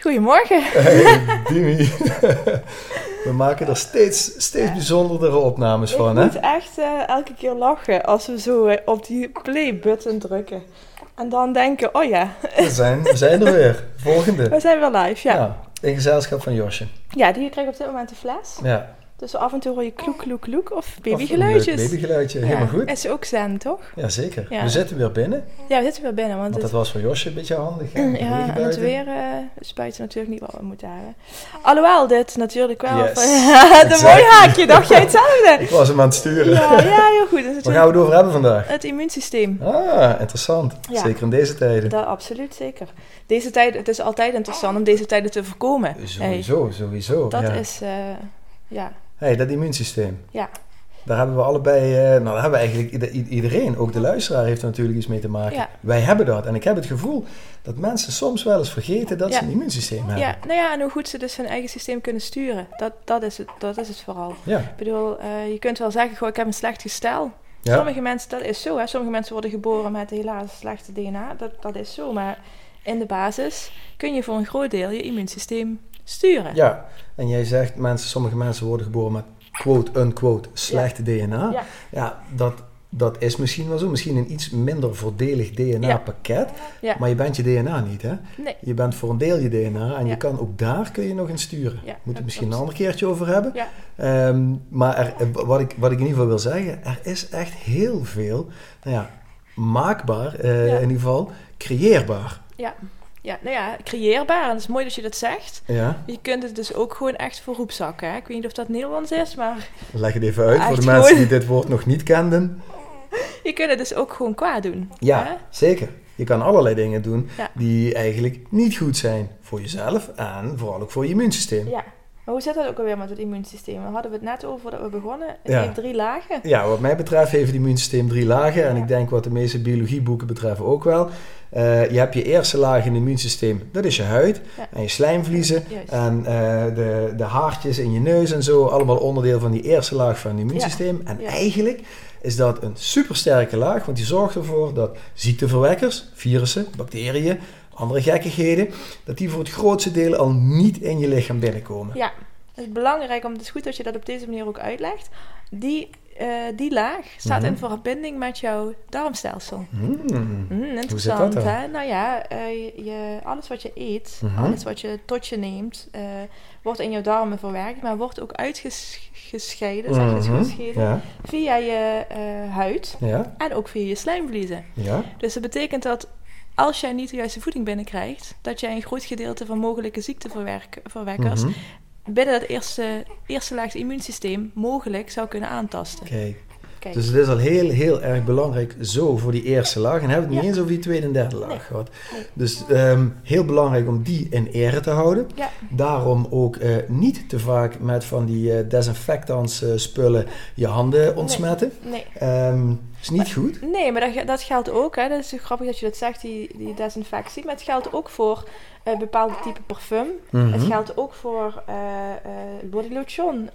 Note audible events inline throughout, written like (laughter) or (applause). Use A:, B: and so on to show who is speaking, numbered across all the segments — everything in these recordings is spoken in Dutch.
A: Goedemorgen.
B: Hey, (laughs) Dimi. (laughs) We maken er steeds, steeds bijzonderdere opnames van, hè?
A: Ik moet echt uh, elke keer lachen als we zo uh, op die play-button drukken. En dan denken, oh ja.
B: We zijn, we zijn er weer. (laughs) Volgende.
A: We zijn weer live, ja. ja
B: in gezelschap van Josje.
A: Ja, die krijgt op dit moment de fles.
B: Ja.
A: Dus af en toe hoor je kloek, kloek, kloek of babygeluidjes.
B: Of babygeluidje, helemaal goed.
A: Is ook zen, toch?
B: Ja, zeker. We zitten weer binnen.
A: Ja, we zitten weer binnen. Want,
B: want dat was voor Josje een beetje handig.
A: Hè? (clears throat) Ja, en het weer uh, spuiten natuurlijk niet wat we moeten hebben. Alhoewel dit natuurlijk wel...
B: Yes.
A: de (laughs) (laughs) mooi haakje, dacht jij hetzelfde? (laughs)
B: Ik was hem aan het sturen.
A: Ja, ja heel goed.
B: Wat gaan we het over hebben vandaag?
A: Het immuunsysteem.
B: Ah, interessant. Zeker in deze tijden.
A: Dat, absoluut, zeker. Deze tijd, het is altijd interessant om deze tijden te voorkomen.
B: Sowieso, hey. sowieso.
A: Dat is, uh, ja
B: hey, dat immuunsysteem.
A: Ja.
B: Daar hebben we allebei, uh, nou daar hebben we eigenlijk iedereen, ook de luisteraar heeft er natuurlijk iets mee te maken.
A: Ja.
B: Wij hebben dat. En ik heb het gevoel dat mensen soms wel eens vergeten dat ze een immuunsysteem hebben.
A: Ja, nou ja, en hoe goed ze dus hun eigen systeem kunnen sturen. Dat, dat, is, het, dat is het vooral.
B: Ja.
A: Ik bedoel, uh, je kunt wel zeggen, goh, ik heb een slecht gestel. Ja. Sommige mensen, dat is zo hè. Sommige mensen worden geboren met helaas slechte DNA. Dat, dat is zo. Maar in de basis kun je voor een groot deel je immuunsysteem sturen.
B: Ja, en jij zegt, mensen, sommige mensen worden geboren met quote-unquote slechte DNA.
A: Ja,
B: ja dat, dat is misschien wel zo. Misschien een iets minder voordelig DNA-pakket.
A: Ja.
B: Maar je bent je DNA niet, hè?
A: Nee.
B: Je bent voor een deel je DNA. En je kan ook daar kun je nog in sturen.
A: Ja,
B: Moeten we misschien een ander keertje over hebben.
A: Ja.
B: Um, maar er, wat, ik, wat ik in ieder geval wil zeggen, er is echt heel veel nou ja, maakbaar, uh, in ieder geval creëerbaar.
A: Ja. Ja, nou ja, creëerbaar. En het is mooi dat je dat zegt.
B: Ja.
A: Je kunt het dus ook gewoon echt voor roepzakken. Hè? Ik weet niet of dat Nederlands is, maar...
B: Leg het even uit voor de mensen die dit woord nog niet kenden. (laughs)
A: Je kunt het dus ook gewoon kwaad doen.
B: Ja,
A: hè?
B: zeker. Je kan allerlei dingen doen
A: ja.
B: die eigenlijk niet goed zijn voor jezelf en vooral ook voor je immuunsysteem.
A: Ja. Maar hoe zit dat ook alweer met het immuunsysteem? We hadden we het net over voordat we begonnen. Het
B: ja.
A: heeft drie lagen.
B: Ja, wat mij betreft heeft het immuunsysteem drie lagen. En ik denk wat de meeste biologieboeken betreffen ook wel. Uh, je hebt je eerste laag in het immuunsysteem, dat is je huid
A: ja.
B: en je slijmvliezen
A: Juist.
B: en uh, de, de haartjes in je neus en zo, allemaal onderdeel van die eerste laag van het immuunsysteem.
A: Ja.
B: En
A: Ja.
B: eigenlijk is dat een supersterke laag, want die zorgt ervoor dat ziekteverwekkers, virussen, bacteriën, andere gekkigheden, dat die voor het grootste deel al niet in je lichaam binnenkomen.
A: Ja, het is belangrijk, om, het is goed dat je dat op deze manier ook uitlegt. Die, uh, die laag staat
B: Mhm.
A: in verbinding met jouw darmstelsel.
B: Mm.
A: Mm,
B: Hoe zit
A: interessant, hè? Nou ja, uh, je, alles wat je eet,
B: Mhm.
A: alles wat je tot je neemt, uh, wordt in jouw darmen verwerkt, maar wordt ook uitgescheiden, zeg je
B: Mhm.
A: gescheiden,
B: Ja,
A: via je huid
B: ja,
A: en ook via je slijmvliezen.
B: ja.
A: Dus dat betekent dat als jij niet de juiste voeding binnenkrijgt, dat jij een groot gedeelte van mogelijke ziekteverwekkers
B: Mhm.
A: Binnen dat eerste, eerste laag immuunsysteem mogelijk zou kunnen aantasten.
B: Kijk.
A: Kijk.
B: Dus het is al heel, heel erg belangrijk zo voor die eerste laag. En hebben we het niet
A: Ja.
B: eens over die tweede en derde laag
A: Nee.
B: gehad.
A: Nee.
B: Dus ehm, heel belangrijk om die in ere te houden.
A: Ja.
B: Daarom ook eh, niet te vaak met van die eh, desinfectants eh, spullen je handen ontsmetten.
A: Nee.
B: Ehm, Is niet goed?
A: Nee, maar dat, dat geldt ook. Hè. Dat is grappig dat je dat zegt, die, die desinfectie. Maar het geldt ook voor bepaalde type parfum. Het mhm. geldt ook voor uh, uh, body lotion,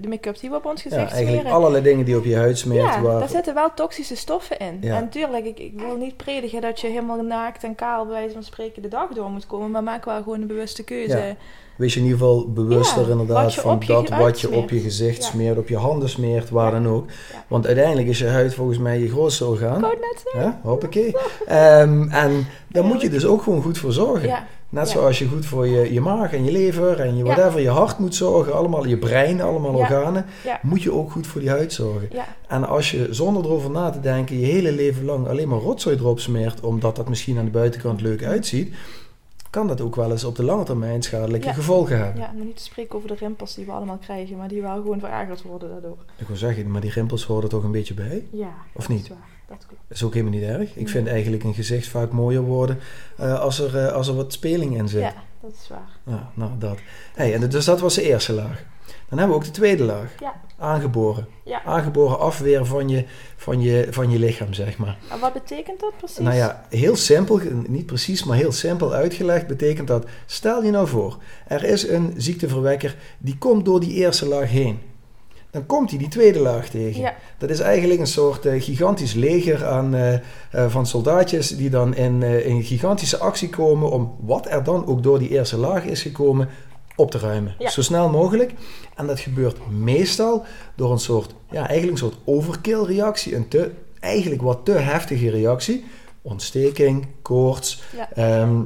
A: de make-up die we op ons gezicht
B: ja, eigenlijk allerlei dingen die op je huid smeert.
A: Ja, waar... daar zitten wel toxische stoffen in. En natuurlijk, ik, ik, wil niet predigen dat je helemaal naakt en kaal bij wijze van spreken de dag door moet komen. Maar maak wel gewoon een bewuste keuze.
B: Wees je in ieder geval bewuster inderdaad van dat wat je op je gezicht smeert, op je handen smeert, waar dan ook. Want uiteindelijk is je huid volgens mij je grootste orgaan.
A: net
B: Ja, hoppakee. um, en daar moet je dus ook gewoon goed voor zorgen. Net zoals je goed voor je, je maag en je lever en je whatever, je hart moet zorgen, allemaal je brein, allemaal organen, moet je ook goed voor die huid zorgen. En als je zonder erover na te denken je hele leven lang alleen maar rotzooi erop smeert, omdat dat misschien aan de buitenkant leuk uitziet, kan dat ook wel eens op de lange termijn schadelijke gevolgen hebben.
A: Ja, maar niet te spreken over de rimpels die we allemaal krijgen, maar die wel gewoon verergerd worden daardoor.
B: Ik wil zeggen, maar die rimpels horen toch een beetje bij?
A: Ja,
B: of niet?
A: Is waar. Dat
B: is ook helemaal niet erg. Ik vind eigenlijk een gezicht vaak mooier worden uh, als, er, uh, als er wat speling in zit.
A: Ja, dat is waar.
B: Ja, nou, dat. Hey, en dus dat was de eerste laag. Dan hebben we ook de tweede laag.
A: Ja.
B: Aangeboren. Ja. Aangeboren afweer van je, van, je, van je lichaam, zeg maar.
A: En wat betekent dat precies?
B: Nou ja, heel simpel, niet precies, maar heel simpel uitgelegd betekent dat... Stel je nou voor, er is een ziekteverwekker die komt door die eerste laag heen dan komt hij die tweede laag tegen.
A: Ja.
B: Dat is eigenlijk een soort uh, gigantisch leger aan, uh, uh, van soldaatjes die dan in, in gigantische actie komen om wat er dan ook door die eerste laag is gekomen op te ruimen. Zo snel mogelijk. En dat gebeurt meestal door een soort, ja, eigenlijk een soort overkill reactie. Een te, eigenlijk wat te heftige reactie. Ontsteking, koorts. Ehm,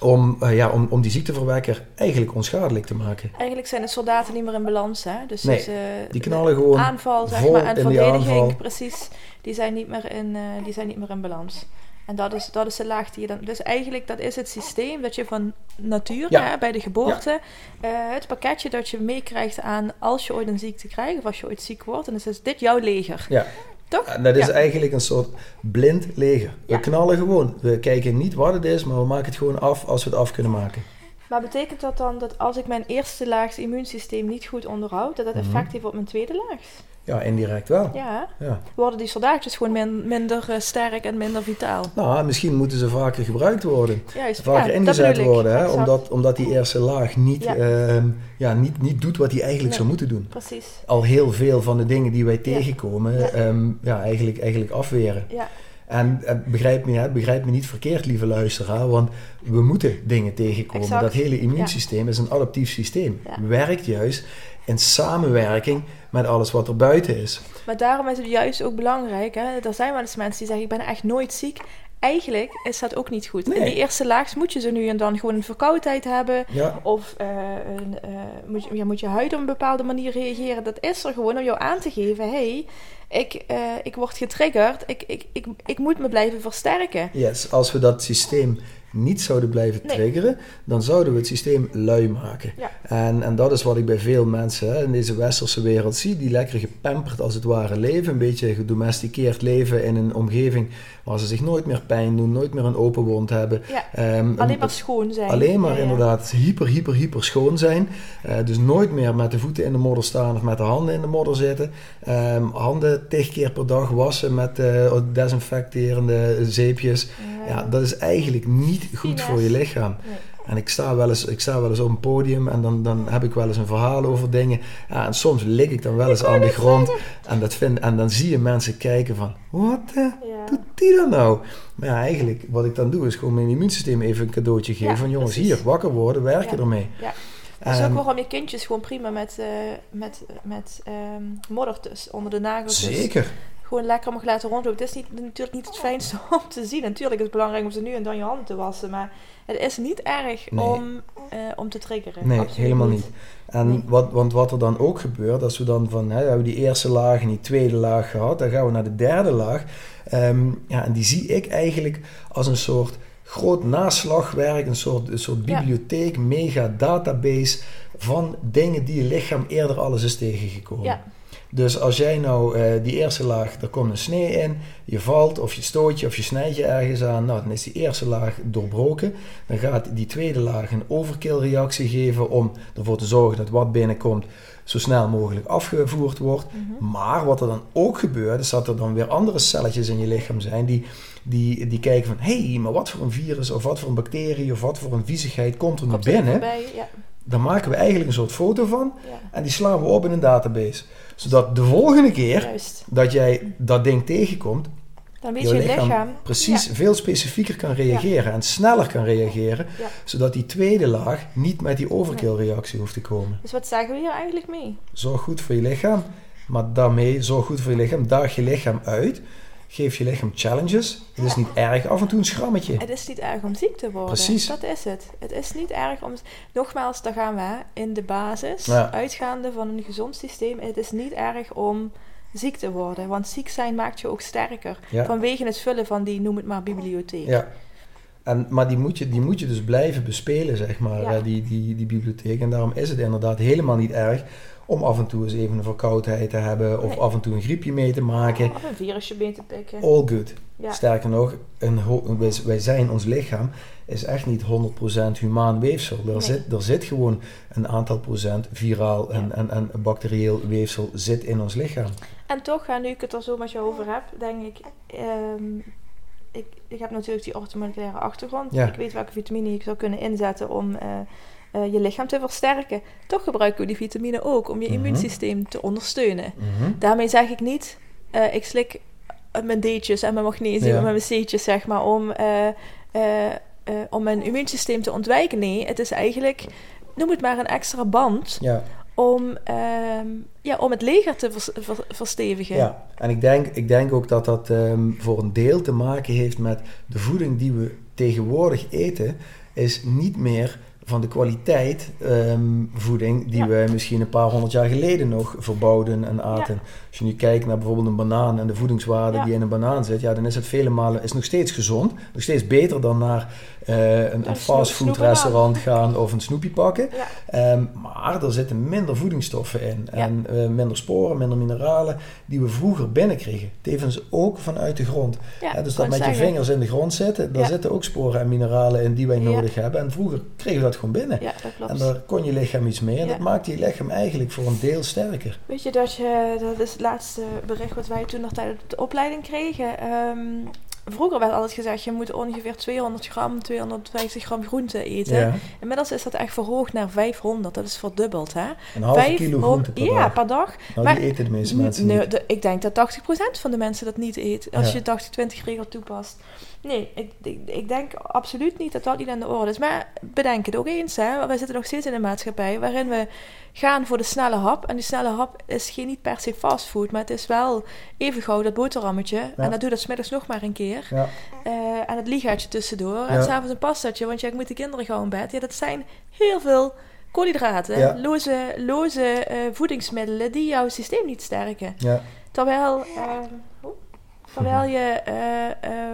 B: om, uh, ja, om, om die ziekteverwekker eigenlijk onschadelijk te maken.
A: Eigenlijk zijn de soldaten niet meer in balans. Hè? Dus
B: nee, die knallen gewoon
A: aanval zeg maar, en verdediging, precies, die zijn, niet meer in, uh, die zijn niet meer in balans. En dat is, dat is de laag die je dan. Dus eigenlijk, dat is het systeem dat je van natuur, hè, bij de geboorte, ja. uh, het pakketje dat je meekrijgt aan als je ooit een ziekte krijgt of als je ooit ziek wordt. En dan is dit jouw leger.
B: Ja.
A: Toch?
B: dat is eigenlijk een soort blind leger. We knallen gewoon. We kijken niet wat het is, maar we maken het gewoon af als we het af kunnen maken.
A: Maar betekent dat dan dat als ik mijn eerste laags immuunsysteem niet goed onderhoud, dat dat mhm. effect heeft op mijn tweede laag?
B: Ja, indirect wel.
A: Ja. ja. Worden die soldaatjes gewoon minder uh, sterk en minder vitaal?
B: Nou, misschien moeten ze vaker gebruikt worden. Juist. Vaker ingezet worden, hè? Omdat, omdat die eerste laag niet, ja. Uh, ja, niet, niet doet wat hij eigenlijk zou moeten doen.
A: Precies.
B: Al heel veel van de dingen die wij tegenkomen, ja. Um, ja, eigenlijk, eigenlijk afweren.
A: Ja.
B: En begrijp, me, hè, begrijp me niet verkeerd, lieve luisteraar, want we moeten dingen tegenkomen. Exact. Dat hele immuunsysteem is een adaptief systeem. Werkt juist in samenwerking met alles wat er buiten is.
A: Maar daarom is het juist ook belangrijk. Hè? Er zijn wel eens mensen die zeggen: Ik ben echt nooit ziek. Eigenlijk is dat ook niet goed. In die eerste laag moet je ze nu en dan gewoon een verkoudheid hebben. Of uh, een, uh, moet, je, ja, moet je huid op een bepaalde manier reageren. Dat is er gewoon om jou aan te geven: hey, ik, uh, ik word getriggerd. Ik, ik, ik, ik moet me blijven versterken.
B: Yes, als we dat systeem niet zouden blijven triggeren, dan zouden we het systeem lui maken. En, en dat is wat ik bij veel mensen hè, in deze westerse wereld zie, die lekker gepamperd als het ware leven, een beetje gedomesticeerd leven in een omgeving waar ze zich nooit meer pijn doen, nooit meer een open wond hebben.
A: Ehm, alleen maar schoon zijn.
B: Alleen maar inderdaad hyper, hyper, hyper schoon zijn. Uh, dus nooit meer met de voeten in de modder staan of met de handen in de modder zitten. Um, handen tig keer per dag wassen met uh, desinfecterende zeepjes. Ja. dat is eigenlijk niet goed voor je lichaam. En ik sta, wel eens, ik sta wel eens op een podium en dan, dan heb ik wel eens een verhaal over dingen. Ja, en soms lig ik dan wel eens aan de grond. En, dat vind, en dan zie je mensen kijken van, wat ja. doet die dan nou? Maar ja, eigenlijk wat ik dan doe is gewoon mijn immuunsysteem even een cadeautje geven. van jongens, hier, wakker worden, werken ermee.
A: Ja. Dat is ook waarom je kindjes gewoon prima met, uh, met, met um, modder onder de nagels.
B: Zeker
A: gewoon lekker mag laten rondlopen. Het is niet, natuurlijk niet het fijnste (laughs) om te zien. Natuurlijk is het belangrijk om ze nu en dan je handen te wassen. Maar het is niet erg om, uh, om te triggeren.
B: Nee, helemaal niet. En wat, want wat er dan ook gebeurt, als we dan van, hè, hebben we die eerste laag en die tweede laag gehad, dan gaan we naar de derde laag. Um, ja, en die zie ik eigenlijk als een soort groot naslagwerk, een soort, een soort bibliotheek, mega database van dingen die je lichaam eerder alles is tegengekomen.
A: Ja.
B: Dus als jij nou uh, die eerste laag, er komt een snee in, je valt of je stoot je of je snijdt je ergens aan, nou dan is die eerste laag doorbroken. Dan gaat die tweede laag een overkill reactie geven om ervoor te zorgen dat wat binnenkomt zo snel mogelijk afgevoerd wordt. Mhm. Maar wat er dan ook gebeurt, is dat er dan weer andere celletjes in je lichaam zijn die, die, die kijken van hé, hey, maar wat voor een virus of wat voor een bacterie of wat voor een viezigheid komt er naar binnen. Voorbij, ja. Dan maken we eigenlijk een soort foto van en die slaan we op in een database. Zodat de volgende keer dat jij dat ding tegenkomt,
A: dan weet je, lichaam,
B: precies veel specifieker kan reageren en sneller kan reageren, zodat die tweede laag niet met die overkill reactie hoeft te komen.
A: Dus wat zeggen we hier eigenlijk mee?
B: Zorg goed voor je lichaam, maar daarmee zorg goed voor je lichaam, daag je lichaam uit, geef je lichaam challenges. Het is niet erg af en toe een schrammetje.
A: Het is niet erg om ziek te worden. Precies. Dat is het. Het is niet erg om. Nogmaals, daar gaan we in de basis, uitgaande van een gezond systeem. Het is niet erg om ziek te worden. Want ziek zijn maakt je ook sterker. Vanwege het vullen van die, noem het maar, bibliotheek.
B: Ja. En, maar die moet, je, die moet je dus blijven bespelen, zeg maar, die, die, die bibliotheek. En daarom is het inderdaad helemaal niet erg om af en toe eens even een verkoudheid te hebben of af en toe een griepje mee te maken.
A: Of een virusje mee te pikken.
B: All good. Sterker nog, een wij, zijn, ons lichaam is echt niet 100% humaan weefsel. Er, zit, er zit gewoon een aantal procent viraal en, en, en bacterieel weefsel zit in ons lichaam.
A: En toch, nu ik het er zo met je over heb, denk ik, ehm, ik, ik heb natuurlijk die orthomoleculaire achtergrond. Ik weet welke vitamine ik zou kunnen inzetten om uh, uh, je lichaam te versterken. Toch gebruiken we die vitamine ook om je mhm. immuunsysteem te ondersteunen. Mhm. Daarmee zeg ik niet, uh, ik slik mijn D'tjes en mijn magnesium en mijn C'tjes, zeg maar, om, om mijn immuunsysteem te ontwijken. Nee, het is eigenlijk, noem het maar een extra band ja om, ehm, ja, om het leger te verstevigen.
B: Ja, en ik denk, ik denk ook dat dat um, voor een deel te maken heeft met de voeding die we tegenwoordig eten, is niet meer van de kwaliteit um, voeding die we misschien een paar honderd jaar geleden nog verbouwden en aten. Als je nu kijkt naar bijvoorbeeld een banaan en de voedingswaarde die in een banaan zit, ja, dan is het vele malen is nog steeds gezond, nog steeds beter dan naar uh, een, een fastfood restaurant gaan of een snoepje pakken. Um, maar er zitten minder voedingsstoffen in en uh, minder sporen, minder mineralen die we vroeger binnenkregen. Tevens ook vanuit de grond. dus dat met je vingers in de grond zitten, daar zitten ook sporen en mineralen in die wij nodig hebben. En vroeger kregen we dat gewoon binnen.
A: Dat.
B: En daar kon je lichaam iets mee. En dat maakt je lichaam eigenlijk voor een deel sterker.
A: Weet je dat je, dat is het laatste bericht wat wij toen nog tijdens de opleiding kregen. Um, vroeger werd altijd gezegd, je moet ongeveer 200 gram, 250 gram groente eten. Inmiddels is dat echt verhoogd naar 500. Dat is verdubbeld, hè?
B: Een halve kilo groente per
A: Ja, per dag.
B: Nou, maar, die eten de meeste mensen nee,
A: de, ik denk dat 80% van de mensen dat niet eet. Als je 80-20 regel toepast. Nee, ik, ik, denk absoluut niet dat dat niet aan de orde is. Maar bedenk het ook eens, hè. We zitten nog steeds in een maatschappij waarin we gaan voor de snelle hap. En die snelle hap is geen, niet per se fastfood, maar het is wel even gauw dat boterhammetje. En dat doe dat smiddags nog maar een keer. Ja. Uh, en het ligaatje tussendoor. Ja. En s'avonds een pastaatje, want ja, ik moet de kinderen gauw in bed. Ja, dat zijn heel veel koolhydraten, loze, loze uh, voedingsmiddelen die jouw systeem niet sterken. Ja. Terwijl, uh, terwijl je...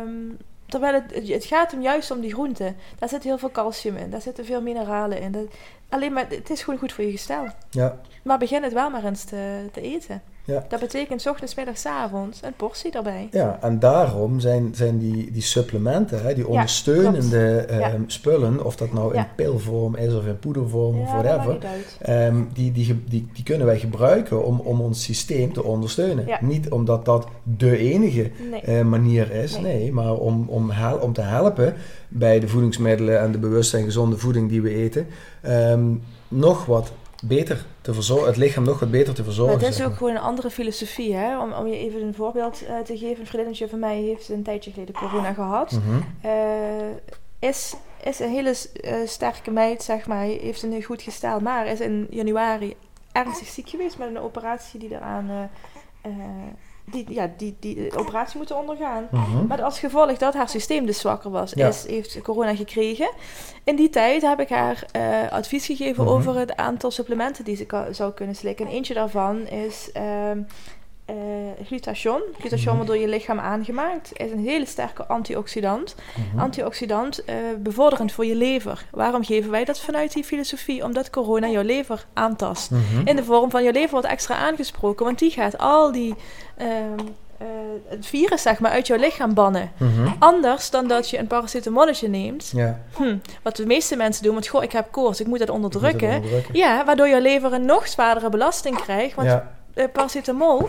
A: Um, terwijl het, het gaat hem juist om die groenten. Daar zit heel veel calcium in, daar zitten veel mineralen in. Dat, alleen maar, het is gewoon goed voor je gestel. Ja. Maar begin het wel maar eens te, te eten. Ja. Dat betekent ochtends, middags, avonds een portie erbij.
B: Ja, en daarom zijn, zijn die, die supplementen, hè, die ondersteunende ehm, spullen, of dat nou in pilvorm is of in poedervorm of whatever, um, die, die, die, die kunnen wij gebruiken om, om ons systeem te ondersteunen. Niet omdat dat de enige eh, manier is, nee, maar om, om, om te helpen bij de voedingsmiddelen en de bewuste en gezonde voeding die we eten, ehm, nog wat beter te verzorgen, het lichaam nog wat beter te verzorgen.
A: Maar het is ook gewoon een andere filosofie, hè? Om, om je even een voorbeeld uh, te geven. Een vriendinnetje van mij heeft een tijdje geleden corona gehad. Mm is, is een hele uh, sterke meid, zeg maar. Heeft een goed gestel, maar is in januari ernstig ziek geweest met een operatie die eraan die, ja, die, die operatie moeten ondergaan. Mhm. Maar als gevolg dat haar systeem dus zwakker was, is, heeft corona gekregen. In die tijd heb ik haar uh, advies gegeven mhm. over het aantal supplementen die ze zou kunnen slikken. En eentje daarvan is, uh, uh, glutathion. Glutathion mhm. wordt door je lichaam aangemaakt. is een hele sterke antioxidant. Mhm. Antioxidant uh, bevorderend voor je lever. Waarom geven wij dat vanuit die filosofie? Omdat corona jouw lever aantast. Mhm. In de vorm van je lever wordt extra aangesproken. Want die gaat al die... Uh, het virus zeg maar uit jouw lichaam bannen. Anders dan dat je een paracetamolletje neemt. Ja. Hm, wat de meeste mensen doen, want goh, ik heb koorts, ik moet dat onderdrukken. onderdrukken. Ja, waardoor je lever een nog zwaardere belasting krijgt. Want ja uh, paracetamol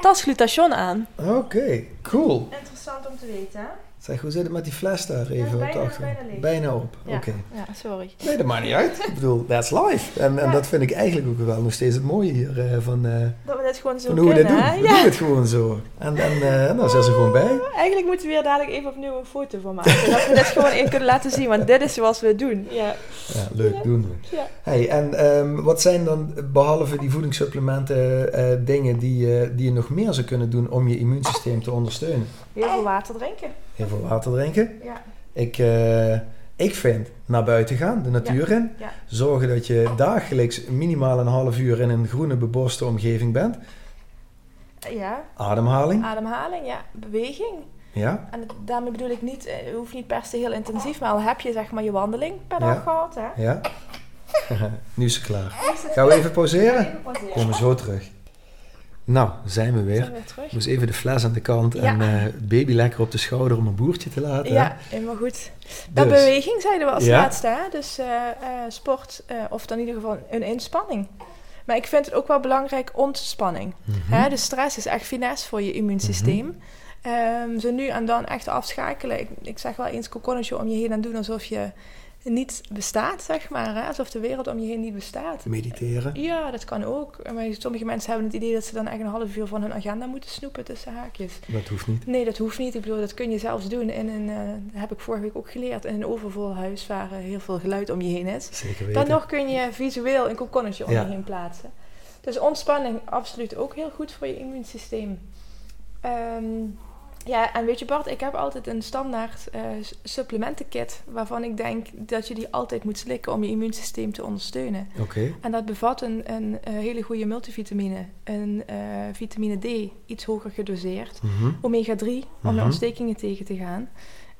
A: tas glutation aan.
B: Oké, cool.
A: Interessant om te weten, hè?
B: Zeg, hoe zit het met die fles daar even
A: ja, bijna,
B: op
A: Bijna,
B: bijna op, oké.
A: Ja, sorry.
B: Nee, dat maakt niet uit. Ik bedoel, that's life. En, en dat vind ik eigenlijk ook wel nog steeds het mooie hier uh, van, uh,
A: dat we dit gewoon zo
B: hoe kunnen, we dit doen. We doen het gewoon zo. En, en uh, nou zijn ze gewoon bij. (laughs)
A: Eigenlijk moeten we weer dadelijk even opnieuw een foto van maken. dat we dit gewoon even kunnen laten zien, want dit is zoals we het doen. Ja,
B: ja leuk, doen we. Ja. Hey, en um, wat zijn dan, behalve die voedingssupplementen, dingen die, die je nog meer zou kunnen doen om je immuunsysteem te ondersteunen?
A: Heel veel water drinken.
B: Heel veel water drinken. Ja. Ik, uh, ik vind naar buiten gaan, de natuur in. Ja. Zorgen dat je dagelijks minimaal een half uur in een groene beboste omgeving bent.
A: Ja.
B: Ademhaling.
A: Ademhaling, ja. Beweging. Ja. En daarmee bedoel ik niet, het eh, hoeft niet per se heel intensief, maar al heb je zeg maar je wandeling per dag gehad. Hè?
B: Ja. (laughs) nu is het klaar. Gaan we even pauzeren? Even pauzeren. Komen we zo terug. Nou, zijn we weer. Zijn Moest even de fles aan de kant en uh, baby lekker op de schouder om een boertje te laten.
A: Ja, helemaal goed. Dus. beweging zeiden we als laatste, hè? dus uh, uh, sport of dan in ieder geval een inspanning. Maar ik vind het ook wel belangrijk ontspanning. Mm -hmm. De stress is echt finesse voor je immuunsysteem. Mm -hmm. um, zo nu en dan echt afschakelen. Ik, ik zeg wel eens kokonnetje om je heen en doen alsof je niet bestaat, zeg maar. Hè? Alsof de wereld om je heen niet bestaat.
B: Mediteren?
A: Ja, dat kan ook. Maar sommige mensen hebben het idee dat ze dan echt een half uur van hun agenda moeten snoepen tussen haakjes.
B: Dat hoeft niet?
A: Nee, dat hoeft niet. Ik bedoel, dat kun je zelfs doen in een, uh, dat heb ik vorige week ook geleerd, in een overvol huis waar uh, heel veel geluid om je heen is.
B: Zeker weten.
A: Dan nog kun je visueel een kokonnetje om je heen plaatsen. Dus ontspanning absoluut ook heel goed voor je immuunsysteem. Um, ja, en weet je Bart, ik heb altijd een standaard uh, supplementenkit waarvan ik denk dat je die altijd moet slikken om je immuunsysteem te ondersteunen.
B: Oké.
A: En dat bevat een, een, een, hele goede multivitamine, een uh, vitamine D, iets hoger gedoseerd, mm omega 3 om mm -hmm. de ontstekingen tegen te gaan,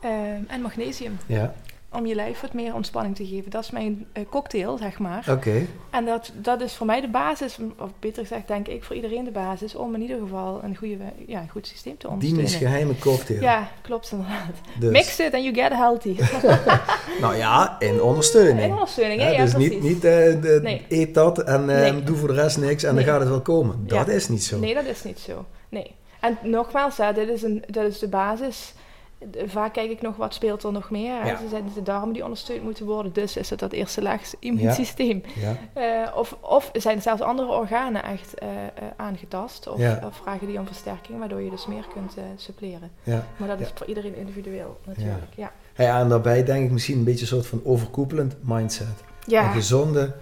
A: uh, en magnesium.
B: Ja
A: om je lijf wat meer ontspanning te geven. Dat is mijn uh, cocktail, zeg maar.
B: Oké.
A: En dat, dat is voor mij de basis, of beter gezegd, denk ik, voor iedereen de basis om in ieder geval een, goede, ja, een goed systeem te ondersteunen.
B: Diemens geheime cocktail.
A: Ja, klopt inderdaad. Dus. Mix it and you get healthy. (laughs) (laughs)
B: nou ja, in ondersteuning.
A: In ondersteuning, ja, ja,
B: Dus niet, niet uh, de, nee. eet dat en uh, nee. doe voor de rest niks en dan gaat het wel komen. Dat is niet zo.
A: Nee, dat is niet zo. Nee. En nogmaals, ja, dit, is een, dit is de basis vaak kijk ik nog wat speelt er nog meer. Ja. Ze zijn de darmen die ondersteund moeten worden, dus is het dat eerste laag immuunsysteem. Ja. Uh, of, of zijn zelfs andere organen echt uh, uh, aangetast of, of, vragen die om versterking, waardoor je dus meer kunt suppleren. Maar dat is voor iedereen individueel natuurlijk. Ja.
B: Ja. en daarbij denk ik misschien een beetje een soort van overkoepelend mindset. Een gezonde,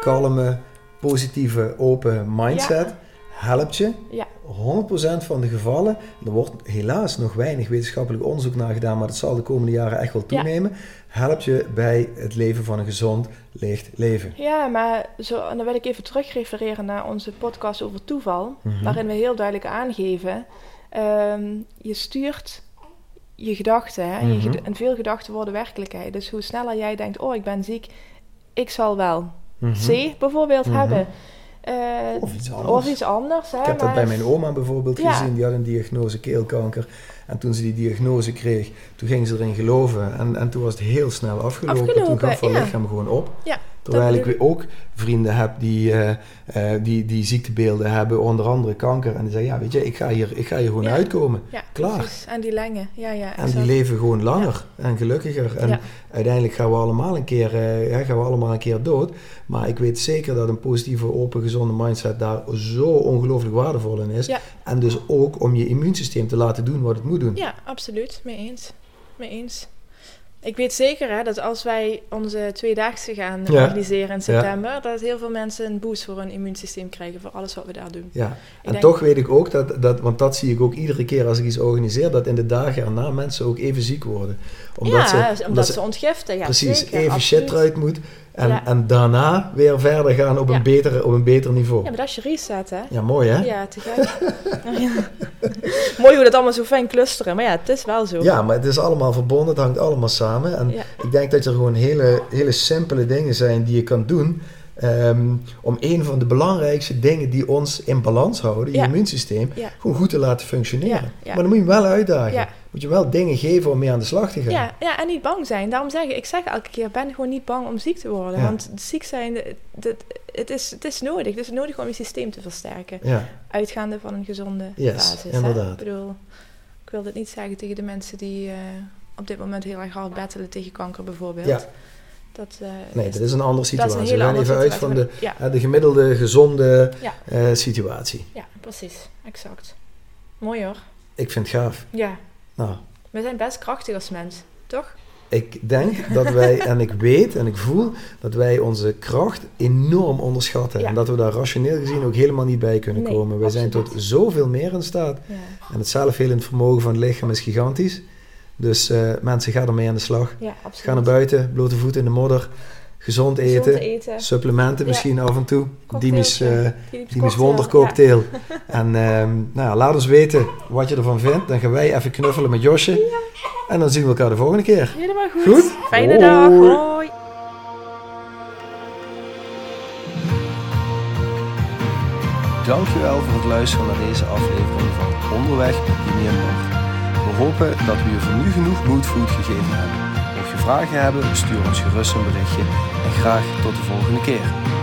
B: kalme, positieve, open mindset helpt je.
A: Ja.
B: 100% van de gevallen, er wordt helaas nog weinig wetenschappelijk onderzoek naar gedaan, maar dat zal de komende jaren echt wel toenemen, helpt je bij het leven van een gezond, licht leven.
A: Ja, maar zo, dan wil ik even terugrefereren naar onze podcast over toeval, mhm. waarin we heel duidelijk aangeven, um, je stuurt je gedachten hè? Mhm. en veel gedachten worden werkelijkheid. Dus hoe sneller jij denkt, oh ik ben ziek, ik zal wel mm C bijvoorbeeld mhm. hebben.
B: Uh, of iets anders. Of
A: iets anders hè,
B: ik heb dat bij mijn oma bijvoorbeeld gezien. Die had een diagnose keelkanker. En toen ze die diagnose kreeg, toen ging ze erin geloven. En, en toen was het heel snel afgelopen. afgelopen toen gaf haar ja. lichaam gewoon op.
A: Ja.
B: Terwijl ik ook vrienden heb die, uh, uh, die, die ziektebeelden hebben, onder andere kanker. En die zeggen, ja weet je, ik ga hier, ik ga hier gewoon uitkomen.
A: Ja,
B: Klaar.
A: Precies. En die lenge, ja, ja.
B: En die leven gewoon langer en gelukkiger. En uiteindelijk gaan we allemaal een keer, uh, gaan we allemaal een keer dood. Maar ik weet zeker dat een positieve, open, gezonde mindset daar zo ongelooflijk waardevol in is. En dus ook om je immuunsysteem te laten doen wat het moet doen.
A: Ja, absoluut. Mee eens. Mee eens. Ik weet zeker hè, dat als wij onze tweedaagse gaan organiseren in september, dat heel veel mensen een boost voor hun immuunsysteem krijgen voor alles wat we daar doen.
B: Ja, en toch weet ik ook dat, dat, want dat zie ik ook iedere keer als ik iets organiseer, dat in de dagen erna mensen ook even ziek worden.
A: Omdat ja, ze, omdat, ze, ontgiften. Ja,
B: precies,
A: zeker,
B: even shit eruit moet. En, en daarna weer verder gaan op, een beter, op een beter niveau.
A: Ja, maar dat is je reset, hè?
B: Ja, mooi, hè?
A: Ja, te gek. (laughs) (laughs) mooi hoe dat allemaal zo fijn clusteren. Maar ja, het is wel zo.
B: Ja, maar het is allemaal verbonden. Het hangt allemaal samen. En ik denk dat er gewoon hele, hele simpele dingen zijn die je kan doen... Ehm, om een van de belangrijkste dingen die ons in balans houden, je immuunsysteem, gewoon goed te laten functioneren. Maar dan moet je hem wel uitdagen. Moet je wel dingen geven om mee aan de slag te gaan.
A: Ja, ja en niet bang zijn. Daarom zeg ik, ik zeg elke keer, ben gewoon niet bang om ziek te worden. Want ziek zijn, dat, het, is, het is nodig. Het is nodig om je systeem te versterken. Uitgaande van een gezonde yes, basis. Inderdaad. Ik bedoel, ik wil dit niet zeggen tegen de mensen die uh, op dit moment heel erg hard battelen tegen kanker bijvoorbeeld. Ja.
B: Dat, uh, nee, is, dat is een andere situatie. Een We gaan even uit van de, ja. de gemiddelde, gezonde uh, situatie.
A: Ja, precies. Exact. Mooi hoor.
B: Ik vind het gaaf.
A: Ja. Nou. We zijn best krachtig als mens, toch?
B: Ik denk dat wij, en ik weet en ik voel, dat wij onze kracht enorm onderschatten. En dat we daar rationeel gezien ook helemaal niet bij kunnen komen. Wij zijn tot zoveel meer in staat. Ja. En het zelfhelend vermogen van het lichaam is gigantisch. Dus uh, mensen, gaan ermee aan de slag. Ja, Ga naar buiten, blote voeten in de modder. Gezond eten, supplementen misschien af en toe. Dimis, uh, Dimis wondercocktail. (laughs) En um, nou ja, laat ons weten wat je ervan vindt. Dan gaan wij even knuffelen met Josje. En dan zien we elkaar de volgende keer.
A: Helemaal goed. goed? Fijne dag. Hoi.
B: Dankjewel voor het luisteren naar deze aflevering van Onderweg met Jimmy en. We hopen dat we je voor nu genoeg moodfood gegeven hebben. Vragen hebben, stuur ons gerust een berichtje en graag tot de volgende keer.